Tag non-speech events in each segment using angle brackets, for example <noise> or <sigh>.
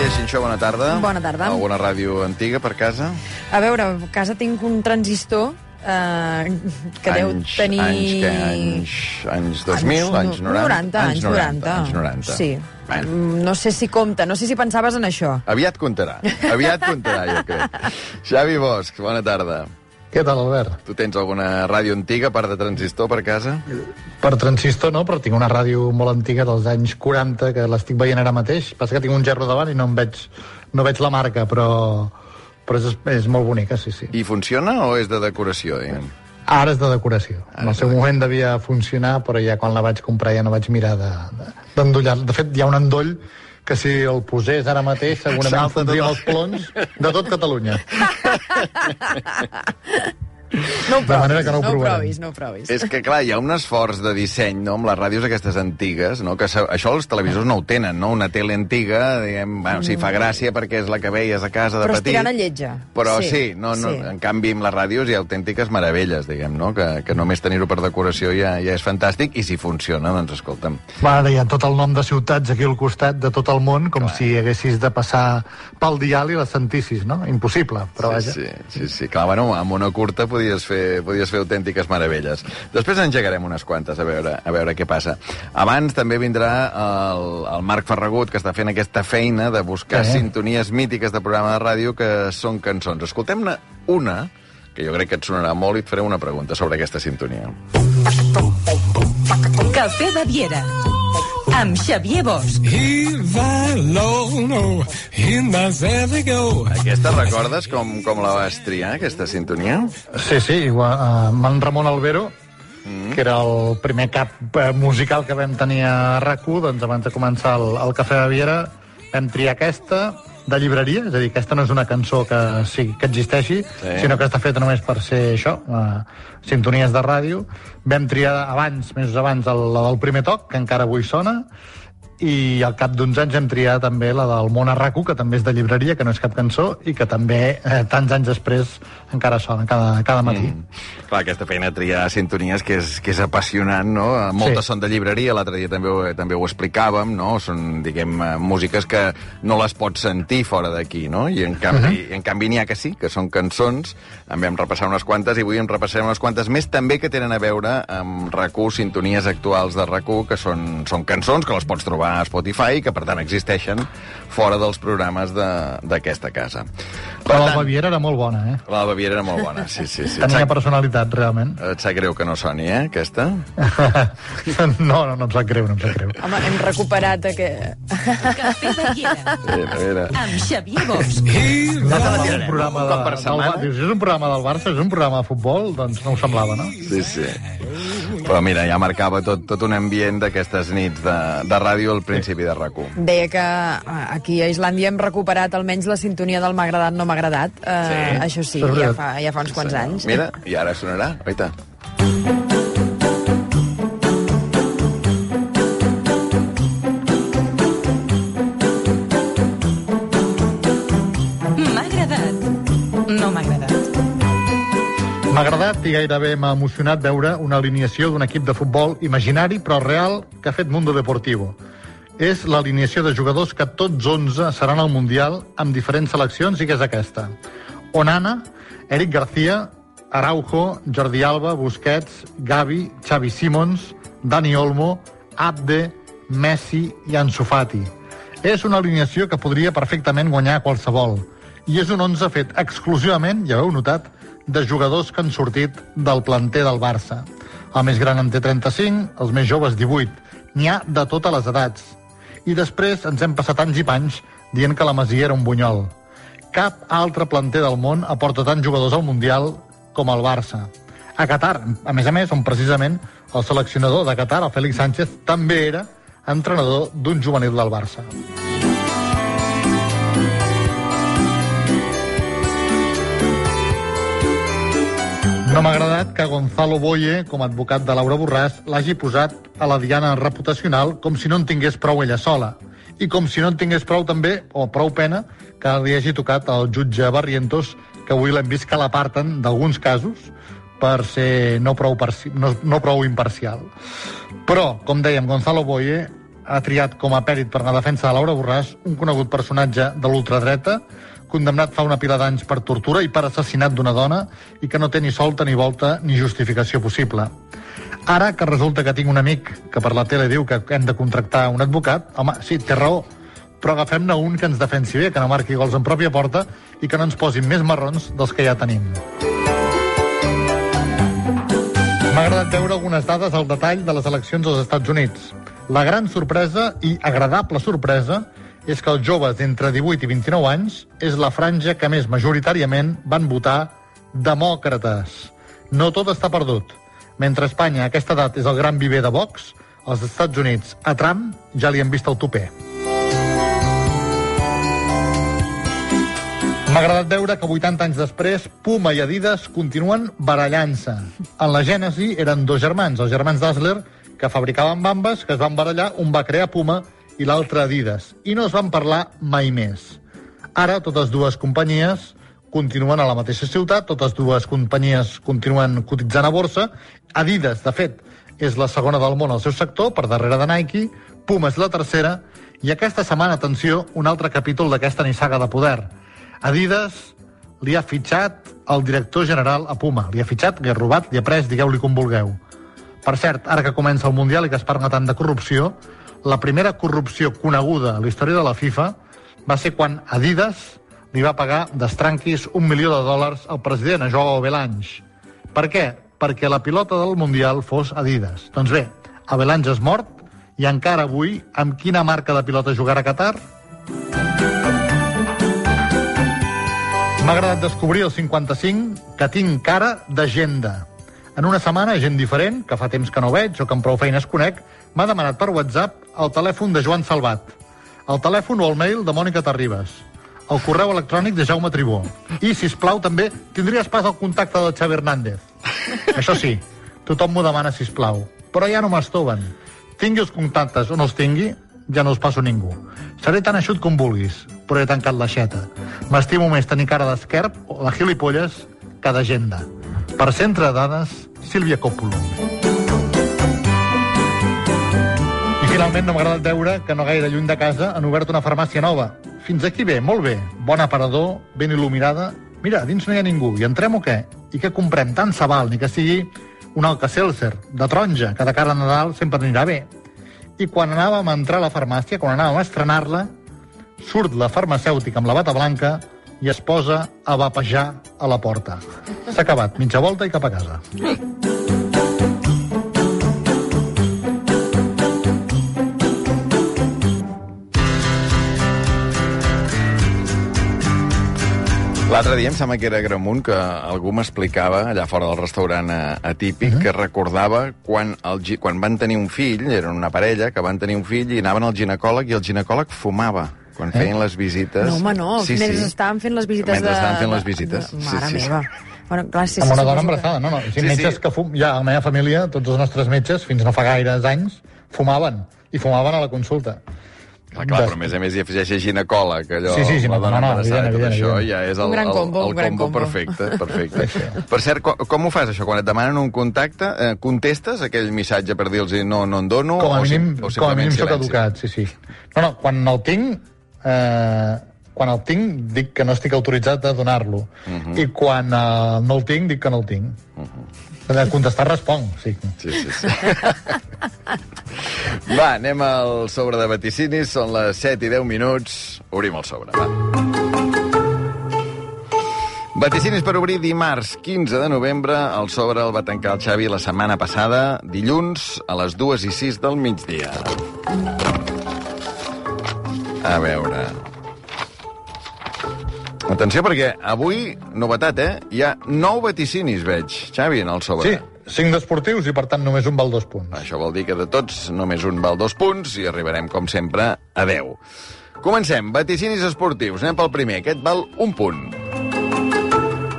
Mireia Xinxó, bona tarda. Bona tarda. Alguna ràdio antiga per casa? A veure, a casa tinc un transistor eh, que deu anys, tenir... Anys, què? Anys, anys 2000, anys, 90? 90, anys 90. Anys 90. Sí. Bueno. No sé si compta, no sé si pensaves en això. Aviat comptarà, aviat comptarà, jo crec. <laughs> Xavi Bosch, bona tarda. Què tal, Albert? Tu tens alguna ràdio antiga, part de transistor, per casa? Per transistor no, però tinc una ràdio molt antiga dels anys 40 que l'estic veient ara mateix. Passa que tinc un gerro davant i no em veig, no veig la marca, però, però és, és molt bonica, sí, sí. I funciona o és de decoració, diguem? Ara és de decoració. Ara En el és de seu moment devia funcionar, però ja quan la vaig comprar ja no vaig mirar de- de- d'endollar. De, de fet, hi ha un endoll que si el posés ara mateix segurament Salta fondria els plons de tot Catalunya. <laughs> No ho De manera provis, que no ho no ho provis, no ho provis. És que, clar, hi ha un esforç de disseny, no?, amb les ràdios aquestes antigues, no?, que això els televisors no ho tenen, no?, una tele antiga, diguem, bueno, sí, fa gràcia perquè és la que veies a casa de Però petit. estirant a lletja. Però sí, Sí, no, no, sí. en canvi amb les ràdios hi ha autèntiques meravelles, diguem, no?, que, que només tenir-ho per decoració ja, ja és fantàstic, i si funciona, doncs escolta'm. Va, ara hi ha tot el nom de ciutats aquí al costat de tot el món, com si haguessis de passar pel dial i les sentissis, no? Impossible, però vaja. Sí, sí, sí, sí. Clar, bueno, amb una curta podies fer, podies fer autèntiques meravelles. Després engegarem unes quantes, a veure, a veure què passa. Abans també vindrà el, el Marc Ferragut, que està fent aquesta feina de buscar Sí. sintonies mítiques de programa de ràdio que són cançons. Escoltem-ne una, que jo crec que et sonarà molt, i et faré una pregunta sobre aquesta sintonia. Cafè Baviera. Amb Xavier Bosch. Aquesta recordes com, com la vas triar, aquesta sintonia? Sí, sí, igual, uh, en Ramon Albero, mm. que era el primer cap eh, musical que vam tenir a rac doncs abans de començar el, el Cafè de Viera vam triar aquesta de llibreria, és a dir, aquesta no és una cançó que, sí, que existeixi, Sí. sinó que està feta només per ser això, uh, sintonies de ràdio. Vam triar abans, mesos abans, el, la del primer toc, que encara avui sona, i al cap d'uns anys hem triat també la del Món a rac que també és de llibreria, que no és cap cançó, i que també, eh, tants anys després, encara sona cada, cada matí. Mm. Clar, aquesta feina de triar sintonies que és, que és apassionant, no? Moltes Sí. són de llibreria, l'altre dia també, ho- també ho explicàvem, no? Són, diguem, eh, músiques que no les pots sentir fora d'aquí, no? I en canvi, uh -huh. en canvi n'hi ha que sí, que són cançons, en vam repassar unes quantes i avui en repassarem unes quantes més, també que tenen a veure amb rac sintonies actuals de rac que són, són cançons que les pots trobar a Spotify i que, per tant, existeixen fora dels programes de- d'aquesta casa. Per Però la tant, Baviera era molt bona, eh? la Baviera era molt bona, sí, sí. sí. Tenia sap, personalitat, realment. et sap greu que no soni, eh, aquesta? <laughs> no, no, no em sap greu, no em sap greu. Home, hem recuperat aquest... Cafè Baviera. Mira, mira. Amb Xavier Bosch. Alone. un programa Un de, cop per del, setmana? Dius, és un programa del Barça, és un programa de futbol, doncs no ho semblava, no? Sí, sí. Però mira, ja marcava tot, tot un ambient d'aquestes nits de, de ràdio al principi de rac Deia que eh, aquí a Islàndia hem recuperat almenys la sintonia del m'ha agradat, no m'ha agradat. Eh, Sí. Això sí, ja fa, ja fa uns quants anys. Mira, i ara sonarà, oita. M'ha agradat. No m'ha agradat. M'ha agradat i gairebé m'ha emocionat veure una alineació d'un equip de futbol imaginari però real que ha fet Mundo Deportivo. És l'alineació de jugadors que tots 11 seran al Mundial amb diferents seleccions i que és aquesta. Onana, Eric García, Araujo, Jordi Alba, Busquets, Gavi, Xavi Simons, Dani Olmo, Abde, Messi i Ansu Fati. És una alineació que podria perfectament guanyar qualsevol. I és un 11 fet exclusivament, ja heu notat, de jugadors que han sortit del planter del Barça. El més gran en té 35, els més joves 18. N'hi ha de totes les edats. I després ens hem passat anys i panys dient que la Masia era un bunyol. Cap altre planter del món aporta tants jugadors al Mundial com el Barça. A Qatar, a més a més, on precisament el seleccionador de Qatar, el Félix Sánchez, també era entrenador d'un juvenil del Barça. No m'ha agradat que Gonzalo Boye, com a advocat de Laura Borràs, l'hagi posat a la diana reputacional com si no en tingués prou ella sola. I com si no en tingués prou també, o prou pena, que li hagi tocat al jutge Barrientos, que avui l'hem vist que l'aparten d'alguns casos per ser no prou, no, no prou imparcial. Però, com dèiem, Gonzalo Boye ha triat com a pèrit per la defensa de Laura Borràs un conegut personatge de l'ultradreta, condemnat fa una pila d'anys per tortura i per assassinat d'una dona i que no té ni solta ni volta ni justificació possible. Ara que resulta que tinc un amic que per la tele diu que hem de contractar un advocat, home, sí, té raó, però agafem-ne un que ens defensi bé, que no marqui gols en pròpia porta i que no ens posin més marrons dels que ja tenim. M'ha agradat veure algunes dades al detall de les eleccions als Estats Units. La gran sorpresa i agradable sorpresa és que els joves d'entre 18 i 29 anys és la franja que més majoritàriament van votar demòcrates. No tot està perdut. Mentre a Espanya aquesta edat és el gran viver de Vox, als Estats Units a Trump ja li han vist el toper. M'ha agradat veure que 80 anys després Puma i Adidas continuen barallant-se. En la gènesi eren dos germans, els germans Dassler, que fabricaven bambes, que es van barallar, un va crear Puma i l'altre Adidas, i no es van parlar mai més. Ara totes dues companyies continuen a la mateixa ciutat, totes dues companyies continuen cotitzant a borsa. Adidas, de fet, és la segona del món al seu sector, per darrere de Nike, Puma és la tercera, i aquesta setmana, atenció, un altre capítol d'aquesta nissaga de poder. Adidas li ha fitxat el director general a Puma. Li ha fitxat, li ha robat, li ha pres, digueu-li com vulgueu. Per cert, ara que comença el Mundial i que es parla tant de corrupció, la primera corrupció coneguda a la història de la FIFA va ser quan Adidas li va pagar d'estranquis un milió de dòlars al president, a Joao Belange. Per què? Perquè la pilota del Mundial fos Adidas. Doncs bé, Belange és mort i encara avui, amb quina marca de pilota jugarà Qatar? M'ha agradat descobrir el 55 que tinc cara d'agenda. En una setmana, gent diferent, que fa temps que no veig o que amb prou feines conec, m'ha demanat per WhatsApp el telèfon de Joan Salvat, el telèfon o el mail de Mònica Terribas, el correu electrònic de Jaume Tribó. I, si plau també tindries pas el contacte del Xavi Hernández. Això sí, tothom m'ho demana, si plau. Però ja no m'estoven. Tingui els contactes o no els tingui, ja no els passo ningú. Seré tan eixut com vulguis, però he tancat l'aixeta. M'estimo més tenir cara d'esquerp o de gilipolles que d'agenda. Per centre de dades, Sílvia Coppola. Finalment no m'ha agradat veure que no gaire lluny de casa han obert una farmàcia nova. Fins aquí bé, molt bé. Bon aparador, ben il·luminada. Mira, dins no hi ha ningú. I entrem o què? I què comprem? Tant se val, ni que sigui un Alka-Seltzer, de taronja, que de cara a Nadal sempre anirà bé. I quan anàvem a entrar a la farmàcia, quan anàvem a estrenar-la, surt la farmacèutica amb la bata blanca i es posa a vapejar a la porta. S'ha acabat, mitja volta i cap a casa. L'altre dia em sembla que era Gramunt que algú m'explicava allà fora del restaurant eh, atípic uh -huh. que recordava quan, el, quan van tenir un fill, eren una parella que van tenir un fill i anaven al ginecòleg i el ginecòleg fumava quan feien les visites. No, home, no. Sí, mentre sí. estaven fent les visites Mentre de... estaven fent les visites. de- Sí, Mare sí, sí. meva. Bueno, clar, sí, amb una dona embarassada, no, no. Sí, Sí, sí, metges sí. que fum... Ja, a la meva família, tots els nostres metges, fins no fa gaires anys, fumaven. I fumaven a la consulta. Clar, clar, però a més a més hi afegeixes ginecòleg, allò, Sí, sí, la ginecòleg, dona no, no, embarassada i tot evident, això, evident. ja és el, Un gran el, combo, el, un gran combo combo. perfecte. <laughs> perfecte. Per cert, com, com ho fas, això? Quan et demanen un contacte, eh, contestes aquell missatge per dir-los no, no en dono? Com a o mínim, sim- o com a mínim silenci? educat, sí, sí. No, no, quan el tinc, eh, quan el tinc, dic que no estic autoritzat a donar-lo. Mhm. I quan eh, no el tinc, dic que no el tinc. De contestar responc, sí. Sí, sí, sí. Va, anem al sobre de vaticinis. Són les 7 i 10 minuts. Obrim el sobre, va. Vaticinis per obrir dimarts 15 de novembre. El sobre el va tancar el Xavi la setmana passada, dilluns, a les 2 i 6 del migdia. A veure... Atenció, perquè avui, novetat, eh? Hi ha nou vaticinis, veig, Xavi, en el sobre. Sí, cinc d'esportius i, per tant, només un val dos punts. Això vol dir que de tots només un val dos punts i arribarem, com sempre, a 10. Comencem. Vaticinis esportius. Anem pel primer. Aquest val un punt.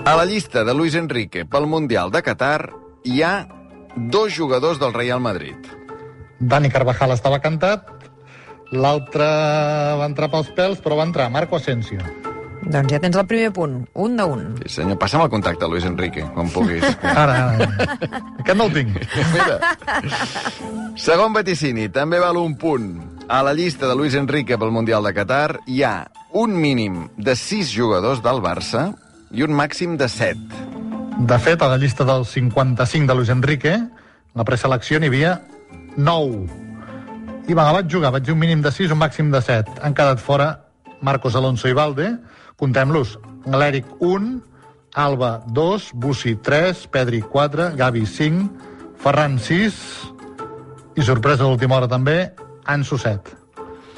A la llista de Luis Enrique pel Mundial de Qatar hi ha dos jugadors del Real Madrid. Dani Carvajal estava cantat, l'altre va entrar pels pèls, però va entrar Marco Asensio. Doncs ja tens el primer punt, un de un. Sí, senyor, passa'm el contacte, Luis Enrique, quan puguis. <laughs> Ara, ara. Aquest no el tinc. <laughs> Mira. Segon vaticini, també val un punt. A la llista de Luis Enrique pel Mundial de Qatar hi ha un mínim de 6 jugadors del Barça i un màxim de 7. De fet, a la llista del 55 de Luis Enrique, la preselecció n'hi havia 9. I va, vaig jugar, vaig dir un mínim de 6, un màxim de 7. Han quedat fora Marcos Alonso i Valde. Contem-los. L'Eric 1, Alba 2, Bussi 3, Pedri 4, Gavi 5, Ferran 6 i, sorpresa d'última hora també, Ansu 7.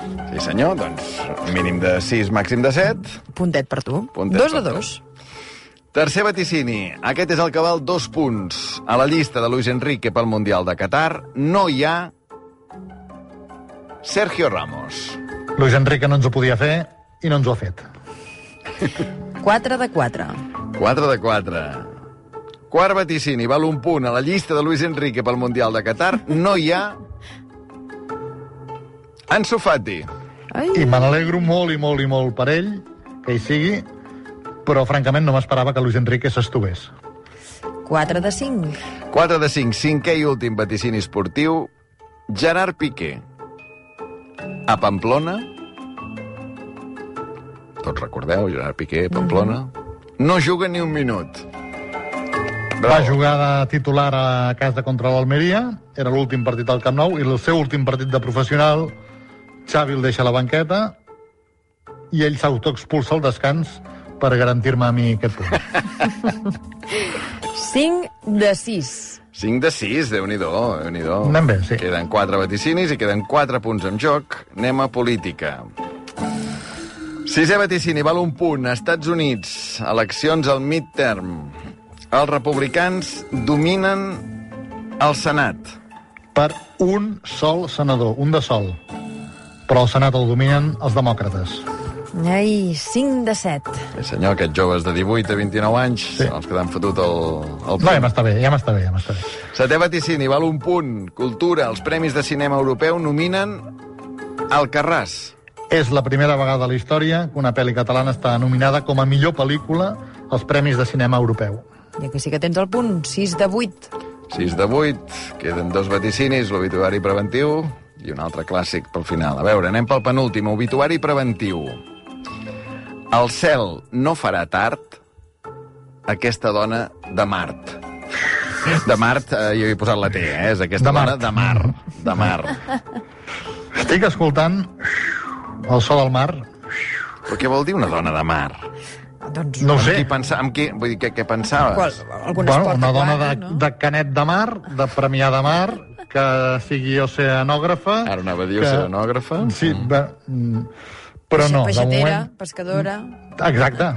Sí, senyor, doncs mínim de 6, màxim de 7. Puntet per tu. Puntet dos per de tu. dos. Tercer vaticini. Aquest és el que val dos punts. A la llista de Luis Enrique pel Mundial de Qatar no hi ha Sergio Ramos. Luis Enrique no ens ho podia fer i no ens ho ha fet. 4 de 4. 4 de 4. Quart vaticini, val un punt. A la llista de Luis Enrique pel Mundial de Qatar no hi ha... Ansu Fati. Ai, I me n'alegro molt i molt i molt per ell, que hi sigui, però francament no m'esperava que Luis Enrique s'estovés. 4 de 5. 4 de 5, cinquè i últim vaticini esportiu. Gerard Piqué. A Pamplona. Tots recordeu, Gerard Piqué, Pamplona. No juga ni un minut. Va jugar de titular a casa contra l'Almeria, era l'últim partit al Camp Nou, i el seu últim partit de professional, Xavi el deixa a la banqueta, i ell s'autoexpulsa al descans per garantir-me a mi aquest punt. <laughs> 5 de 6. 5 de 6, déu-n'hi-do, déu nhi déu Anem bé, sí. Queden 4 vaticinis i queden 4 punts en joc. Anem a política. Sisè vaticini, val un punt. Estats Units, eleccions al midterm. Els republicans dominen el Senat. Per un sol senador, un de sol. Però el Senat el dominen els demòcrates. Ai, 5 de 7. Sí, senyor, aquests joves de 18 a 29 anys Sí. els que han fotut el, el No, ja punt. m'està bé, ja m'està bé, ja m'està bé. Setè vaticini, val un punt. Cultura, els Premis de Cinema Europeu nominen Alcarràs. És la primera vegada a la història que una pel·li catalana està nominada com a millor pel·lícula als Premis de Cinema Europeu. I aquí sí que tens el punt, 6 de 8. 6 de 8, queden dos vaticinis, l'obituari preventiu i un altre clàssic pel final. A veure, anem pel penúltim, obituari preventiu. El cel no farà tard aquesta dona de Mart. De Mart, eh, jo he posat la T, eh? És aquesta De dona Mart. de Mar. De Mar. Estic escoltant el so del mar. Però què vol dir una dona de mar? Doncs No sé. qui pensa, amb qui, vull dir, què, què pensaves? qual, Bueno, una dona de, no? de canet de mar, de premià de mar, que sigui oceanògrafa... Ara anava a dir que- oceanògrafa. Sí, bé, mm, però no, de Peixatera, moment... pescadora... Exacte,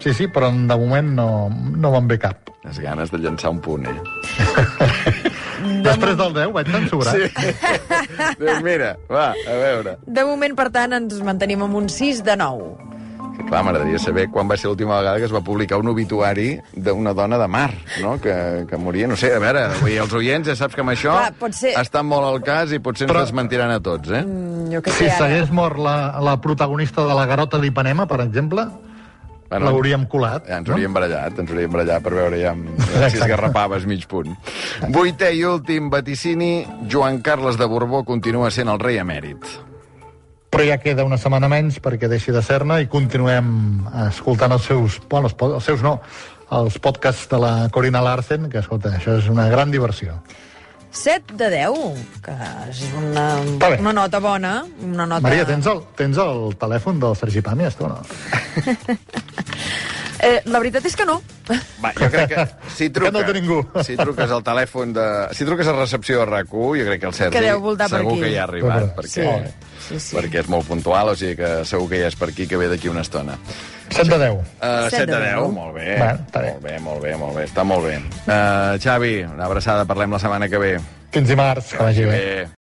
sí, sí, però de moment no, no me'n ve cap. Les ganes de llançar un punt, eh? <laughs> Després del 10 vaig tan sobrat. Sí. <laughs> doncs mira, va, a veure. De moment, per tant, ens mantenim amb un 6 de 9. Que, clar, m'agradaria saber quan va ser l'última vegada que es va publicar un obituari d'una dona de mar, no?, que, que moria. No sé, a veure, avui els oients ja saps que amb això Clar, pot ser- estan molt al cas i potser ens Però- desmentiran a tots, eh? Mm, Jo Si sé, ara... s'hagués mort la, la protagonista de la garota d'Ipanema, per exemple, Bueno, l'hauríem colat. Ja ens hauríem barallat, ens hauríem barallat per veure ja, <laughs> si es garrapaves mig punt. Vuitè i últim vaticini, Joan Carles de Borbó continua sent el rei emèrit. Però ja queda una setmana menys perquè deixi de ser-ne i continuem escoltant els seus... Bueno, els, els seus no, els podcasts de la Corina Larsen, que, escolta, això és una gran diversió. 7 de 10, que és una, una nota bona. Una nota... Maria, tens el, tens el telèfon del Sergi Pàmies, tu, no? <laughs> Eh, la veritat és que no. Va, jo crec que si <laughs> truques, no té ningú. si truques al telèfon de... Si truques a recepció de rac jo crec que el Sergi Que deu voltar per segur aquí. que hi ha arribat, Sí. perquè, Sí, sí. perquè és molt puntual, o sigui que segur que ja és per aquí, que ve d'aquí una estona. 7 de 10. Uh, 7 Set de de 10, deu. molt bé. Està bé. Molt bé, molt bé, molt bé, està molt bé. Uh, Xavi, una abraçada, parlem la setmana que ve. Fins dimarts, que vagi bé. bé.